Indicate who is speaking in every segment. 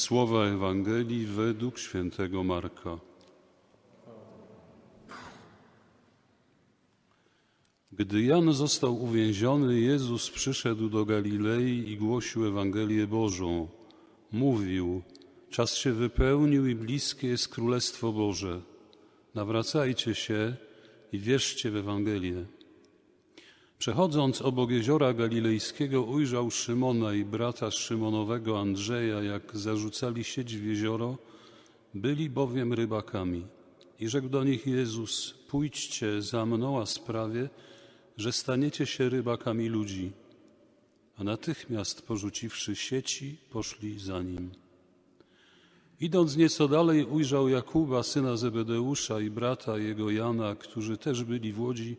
Speaker 1: Słowa Ewangelii według świętego Marka. Gdy Jan został uwięziony, Jezus przyszedł do Galilei i głosił Ewangelię Bożą. Mówił: Czas się wypełnił i bliskie jest Królestwo Boże. Nawracajcie się i wierzcie w Ewangelię. Przechodząc obok jeziora galilejskiego, ujrzał Szymona i brata Szymonowego Andrzeja, jak zarzucali sieć w jezioro, byli bowiem rybakami. I rzekł do nich Jezus: Pójdźcie za mną, a sprawię, że staniecie się rybakami ludzi. A natychmiast porzuciwszy sieci, poszli za nim. Idąc nieco dalej, ujrzał Jakuba, syna Zebedeusza i brata jego Jana, którzy też byli w łodzi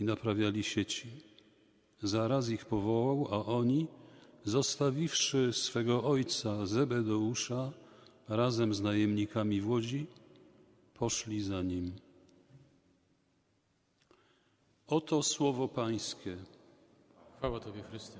Speaker 1: i naprawiali sieci. Zaraz ich powołał, a oni, zostawiwszy swego ojca Zebedeusza razem z najemnikami w łodzi, poszli za nim. Oto słowo Pańskie.
Speaker 2: Chwała Tobie, Chryste.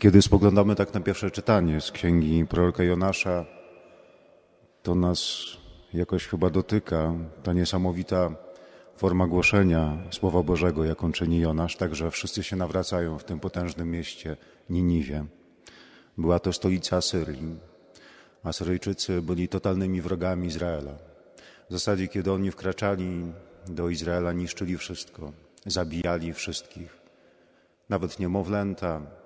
Speaker 3: Kiedy spoglądamy tak na pierwsze czytanie z księgi proroka Jonasza, to nas jakoś chyba dotyka ta niesamowita forma głoszenia Słowa Bożego, jaką czyni Jonasz, także wszyscy się nawracają w tym potężnym mieście Niniwie. Była to stolica Asyrii. Asyryjczycy byli totalnymi wrogami Izraela. W zasadzie, kiedy oni wkraczali do Izraela, niszczyli wszystko, zabijali wszystkich, nawet niemowlęta,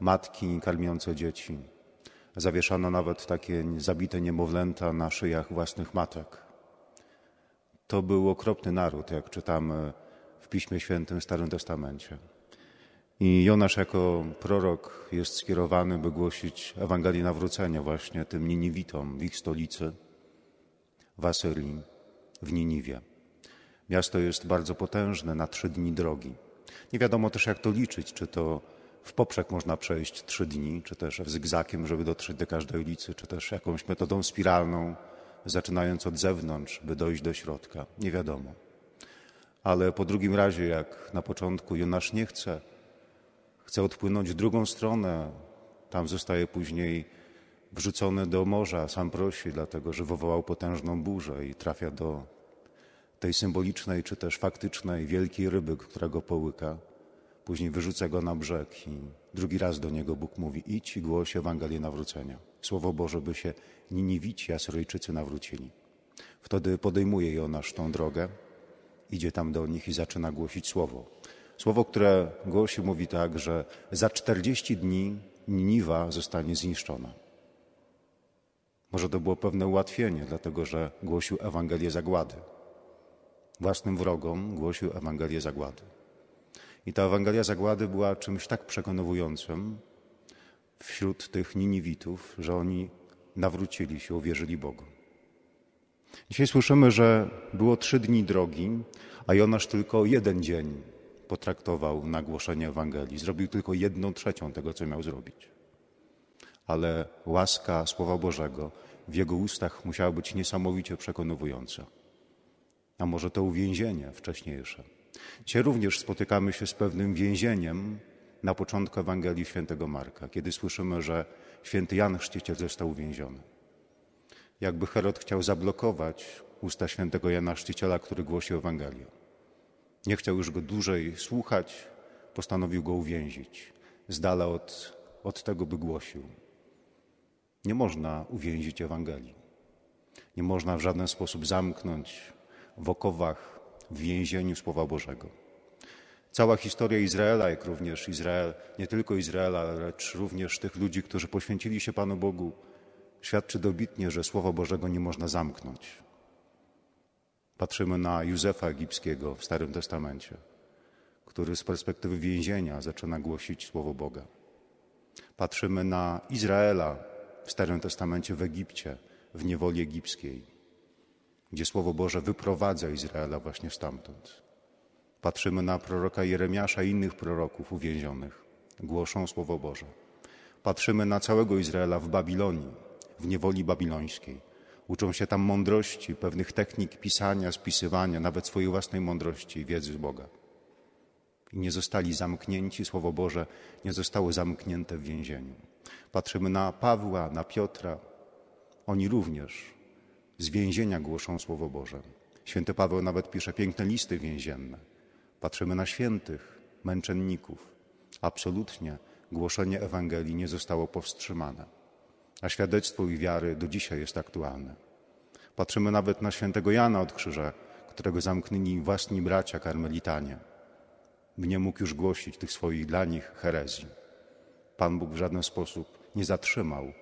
Speaker 3: matki karmiące dzieci. Zawieszano nawet takie zabite niemowlęta na szyjach własnych matek. To był okropny naród, jak czytamy w Piśmie Świętym w Starym Testamencie. I Jonasz jako prorok jest skierowany, by głosić Ewangelię nawrócenia właśnie tym Niniwitom w ich stolicy, w Asyrii, w Niniwie. Miasto jest bardzo potężne, na trzy dni drogi. Nie wiadomo też, jak to liczyć, czy to w poprzek można przejść trzy dni, czy też w zygzakiem, żeby dotrzeć do każdej ulicy, czy też jakąś metodą spiralną, zaczynając od zewnątrz, by dojść do środka. Nie wiadomo. Ale po drugim razie, jak na początku Jonasz nie chce, chce odpłynąć w drugą stronę, tam zostaje później wrzucony do morza, sam prosi, dlatego że wywołał potężną burzę i trafia do tej symbolicznej czy też faktycznej wielkiej ryby, która go połyka. Później wyrzuca go na brzeg i drugi raz do niego Bóg mówi: idź i głoś Ewangelię nawrócenia. Słowo Boże, by się Niniwici, Asyryjczycy nawrócili. Wtedy podejmuje Jonasz tą drogę, idzie tam do nich i zaczyna głosić słowo. Słowo, które głosi, mówi tak, że za 40 dni Niniwa zostanie zniszczona. Może to było pewne ułatwienie, dlatego że głosił Ewangelię zagłady. Własnym wrogom głosił Ewangelię zagłady. I ta Ewangelia Zagłady była czymś tak przekonującym wśród tych Niniwitów, że oni nawrócili się, uwierzyli Bogu. Dzisiaj słyszymy, że było trzy dni drogi, a Jonasz tylko jeden dzień potraktował na głoszenie Ewangelii. Zrobił tylko jedną trzecią tego, co miał zrobić. Ale łaska Słowa Bożego w jego ustach musiała być niesamowicie przekonująca. A może to uwięzienie wcześniejsze Dzisiaj również spotykamy się z pewnym więzieniem na początku Ewangelii Świętego Marka, kiedy słyszymy, że święty Jan Chrzciciel został uwięziony. Jakby Herod chciał zablokować usta świętego Jana Chrzciciela, który głosił Ewangelię. Nie chciał już go dłużej słuchać, postanowił go uwięzić, z dala od, od tego, by głosił. Nie można uwięzić Ewangelii. Nie można w żaden sposób zamknąć w okowach w więzieniu Słowa Bożego. Cała historia Izraela, jak również Izrael, nie tylko Izraela, lecz również tych ludzi, którzy poświęcili się Panu Bogu, świadczy dobitnie, że Słowa Bożego nie można zamknąć. Patrzymy na Józefa Egipskiego w Starym Testamencie, który z perspektywy więzienia zaczyna głosić Słowo Boga. Patrzymy na Izraela w Starym Testamencie w Egipcie, w niewoli egipskiej gdzie Słowo Boże wyprowadza Izraela właśnie stamtąd. Patrzymy na proroka Jeremiasza i innych proroków uwięzionych głoszą Słowo Boże. Patrzymy na całego Izraela w Babilonii, w niewoli babilońskiej. Uczą się tam mądrości, pewnych technik pisania, spisywania, nawet swojej własnej mądrości i wiedzy z Boga. I nie zostali zamknięci, Słowo Boże nie zostało zamknięte w więzieniu. Patrzymy na Pawła, na Piotra. Oni również z więzienia głoszą Słowo Boże. Święty Paweł nawet pisze piękne listy więzienne. Patrzymy na świętych, męczenników. Absolutnie głoszenie Ewangelii nie zostało powstrzymane, a świadectwo ich wiary do dzisiaj jest aktualne. Patrzymy nawet na świętego Jana od Krzyża, którego zamknęli własni bracia karmelitanie, nie mógł już głosić tych swoich dla nich herezji. Pan Bóg w żaden sposób nie zatrzymał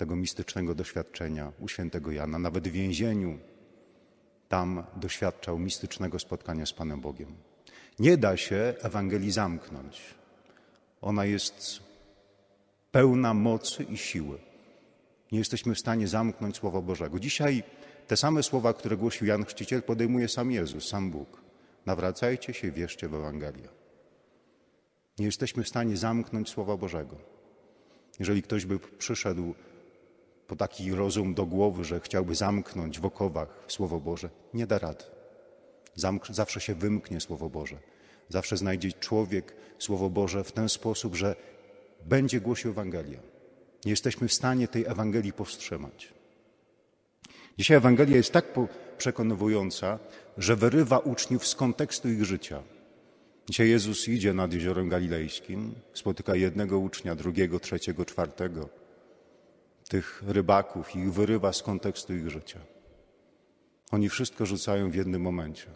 Speaker 3: tego mistycznego doświadczenia u świętego Jana. Nawet w więzieniu tam doświadczał mistycznego spotkania z Panem Bogiem. Nie da się Ewangelii zamknąć. Ona jest pełna mocy i siły. Nie jesteśmy w stanie zamknąć Słowa Bożego. Dzisiaj te same słowa, które głosił Jan Chrzciciel, podejmuje sam Jezus, sam Bóg. Nawracajcie się, wierzcie w Ewangelię. Nie jesteśmy w stanie zamknąć Słowa Bożego. Jeżeli ktoś by przyszedł po taki rozum do głowy, że chciałby zamknąć w okowach Słowo Boże, nie da rady. Zamk zawsze się wymknie Słowo Boże. Zawsze znajdzie człowiek Słowo Boże w ten sposób, że będzie głosił Ewangelię. Nie jesteśmy w stanie tej Ewangelii powstrzymać. Dzisiaj Ewangelia jest tak przekonywująca, że wyrywa uczniów z kontekstu ich życia. Dzisiaj Jezus idzie nad jeziorem galilejskim, spotyka jednego ucznia, drugiego, trzeciego, czwartego, tych rybaków i ich wyrywa z kontekstu ich życia. Oni wszystko rzucają w jednym momencie.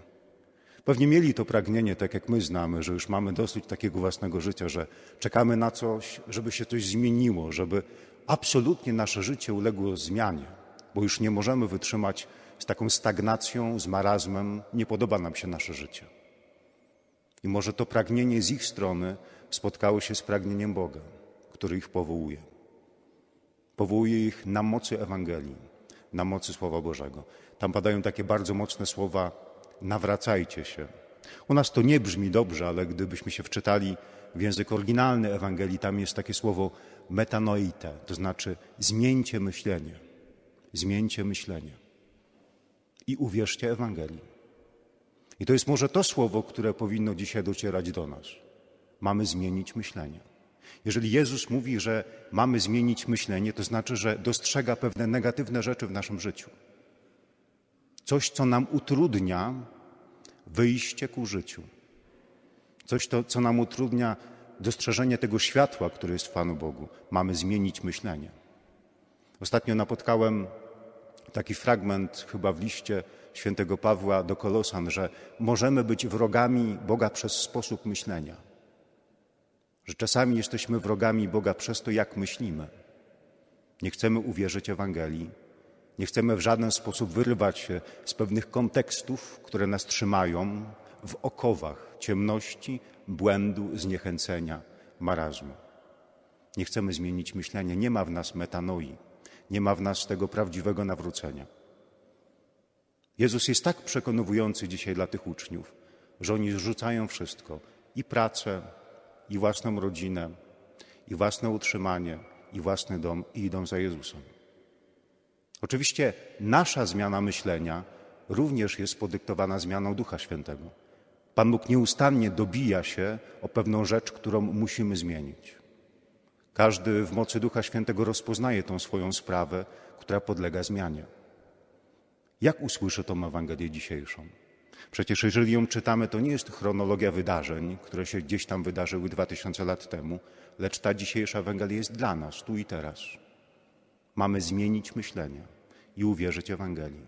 Speaker 3: Pewnie mieli to pragnienie, tak jak my znamy, że już mamy dosyć takiego własnego życia, że czekamy na coś, żeby się coś zmieniło, żeby absolutnie nasze życie uległo zmianie, bo już nie możemy wytrzymać z taką stagnacją, z marazmem, nie podoba nam się nasze życie. I może to pragnienie z ich strony spotkało się z pragnieniem Boga, który ich powołuje. Powołuje ich na mocy Ewangelii, na mocy Słowa Bożego. Tam padają takie bardzo mocne słowa: nawracajcie się. U nas to nie brzmi dobrze, ale gdybyśmy się wczytali w język oryginalny Ewangelii, tam jest takie słowo metanoite, to znaczy zmieńcie myślenie. Zmieńcie myślenie. I uwierzcie Ewangelii. I to jest może to słowo, które powinno dzisiaj docierać do nas. Mamy zmienić myślenie. Jeżeli Jezus mówi, że mamy zmienić myślenie, to znaczy, że dostrzega pewne negatywne rzeczy w naszym życiu. Coś, co nam utrudnia wyjście ku życiu. Coś, to, co nam utrudnia dostrzeżenie tego światła, które jest w Panu Bogu. Mamy zmienić myślenie. Ostatnio napotkałem taki fragment chyba w liście świętego Pawła do Kolosan, że możemy być wrogami Boga przez sposób myślenia. Że czasami jesteśmy wrogami Boga przez to, jak myślimy. Nie chcemy uwierzyć Ewangelii, nie chcemy w żaden sposób wyrywać się z pewnych kontekstów, które nas trzymają w okowach ciemności, błędu, zniechęcenia, marazmu. Nie chcemy zmienić myślenia, nie ma w nas metanoi, nie ma w nas tego prawdziwego nawrócenia. Jezus jest tak przekonujący dzisiaj dla tych uczniów, że oni rzucają wszystko i pracę, i własną rodzinę, i własne utrzymanie, i własny dom i idą za Jezusem. Oczywiście nasza zmiana myślenia również jest podyktowana zmianą Ducha Świętego. Pan Bóg nieustannie dobija się o pewną rzecz, którą musimy zmienić. Każdy w mocy Ducha Świętego rozpoznaje tą swoją sprawę, która podlega zmianie. Jak usłyszę tą Ewangelię dzisiejszą? Przecież jeżeli ją czytamy, to nie jest chronologia wydarzeń, które się gdzieś tam wydarzyły dwa tysiące lat temu, lecz ta dzisiejsza Ewangelia jest dla nas, tu i teraz. Mamy zmienić myślenie i uwierzyć Ewangelii.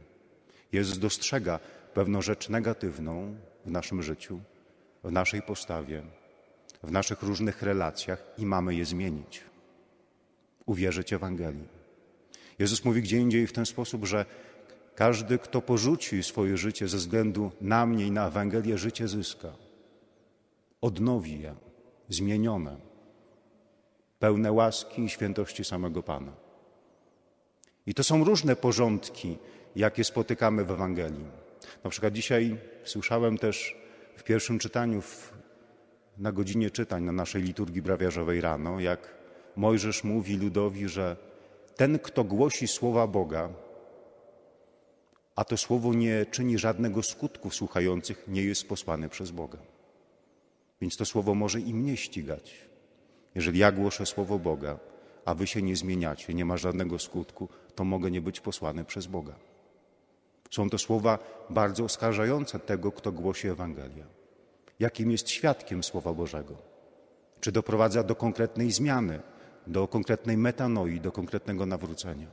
Speaker 3: Jezus dostrzega pewną rzecz negatywną w naszym życiu, w naszej postawie, w naszych różnych relacjach i mamy je zmienić. Uwierzyć Ewangelii. Jezus mówi gdzie indziej w ten sposób, że każdy, kto porzuci swoje życie ze względu na mnie i na Ewangelię, życie zyska. Odnowi je, zmienione, pełne łaski i świętości samego Pana. I to są różne porządki, jakie spotykamy w Ewangelii. Na przykład dzisiaj słyszałem też w pierwszym czytaniu w na godzinie czytań na naszej liturgii brawiarzowej rano, jak Mojżesz mówi ludowi, że ten, kto głosi słowa Boga, a to słowo nie czyni żadnego skutku słuchających, nie jest posłany przez Boga. Więc to słowo może i mnie ścigać. Jeżeli ja głoszę słowo Boga, a wy się nie zmieniacie, nie ma żadnego skutku, to mogę nie być posłany przez Boga. Są to słowa bardzo oskarżające tego, kto głosi Ewangelię. Jakim jest świadkiem Słowa Bożego? Czy doprowadza do konkretnej zmiany, do konkretnej metanoi, do konkretnego nawrócenia?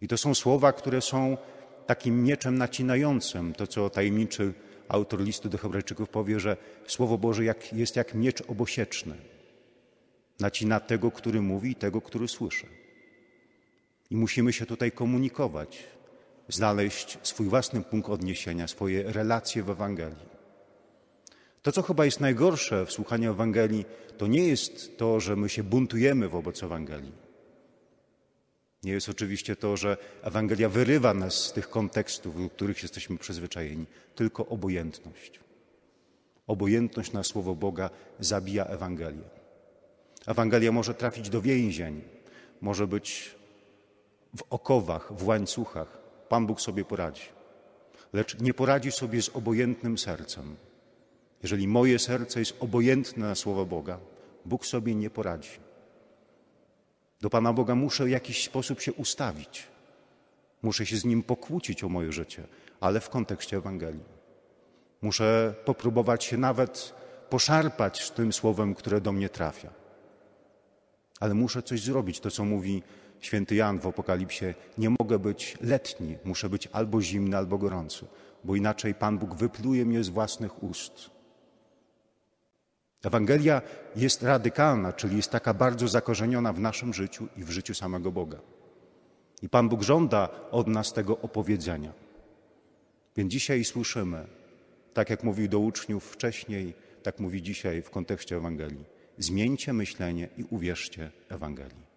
Speaker 3: I to są słowa, które są takim mieczem nacinającym, to co tajemniczy autor listu do Hebrajczyków powie, że Słowo Boże jak, jest jak miecz obosieczny. Nacina tego, który mówi i tego, który słyszy. I musimy się tutaj komunikować, znaleźć swój własny punkt odniesienia, swoje relacje w Ewangelii. To, co chyba jest najgorsze w słuchaniu Ewangelii, to nie jest to, że my się buntujemy wobec Ewangelii. Nie jest oczywiście to, że Ewangelia wyrywa nas z tych kontekstów, do których jesteśmy przyzwyczajeni, tylko obojętność. Obojętność na słowo Boga zabija Ewangelię. Ewangelia może trafić do więzień, może być w okowach, w łańcuchach. Pan Bóg sobie poradzi. Lecz nie poradzi sobie z obojętnym sercem. Jeżeli moje serce jest obojętne na słowo Boga, Bóg sobie nie poradzi. Do Pana Boga muszę w jakiś sposób się ustawić. Muszę się z Nim pokłócić o moje życie, ale w kontekście Ewangelii. Muszę popróbować się nawet poszarpać tym słowem, które do mnie trafia. Ale muszę coś zrobić, to co mówi święty Jan w Apokalipsie. Nie mogę być letni, muszę być albo zimny, albo gorący, bo inaczej Pan Bóg wypluje mnie z własnych ust. Ewangelia jest radykalna, czyli jest taka bardzo zakorzeniona w naszym życiu i w życiu samego Boga. I Pan Bóg żąda od nas tego opowiedzenia. Więc dzisiaj słyszymy, tak jak mówił do uczniów wcześniej, tak mówi dzisiaj w kontekście Ewangelii. Zmieńcie myślenie i uwierzcie Ewangelii.